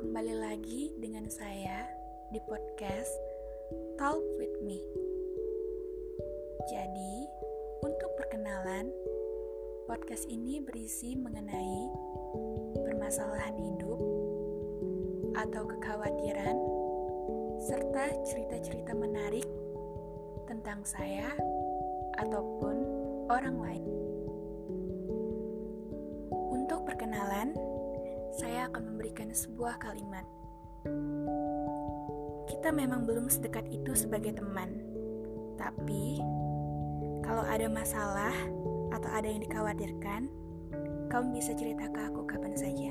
Kembali lagi dengan saya di podcast Talk with Me. Jadi, untuk perkenalan, podcast ini berisi mengenai permasalahan hidup atau kekhawatiran serta cerita-cerita menarik tentang saya ataupun orang lain. Untuk perkenalan, saya akan memberikan sebuah kalimat. Kita memang belum sedekat itu sebagai teman, tapi kalau ada masalah atau ada yang dikhawatirkan, kamu bisa cerita ke aku kapan saja.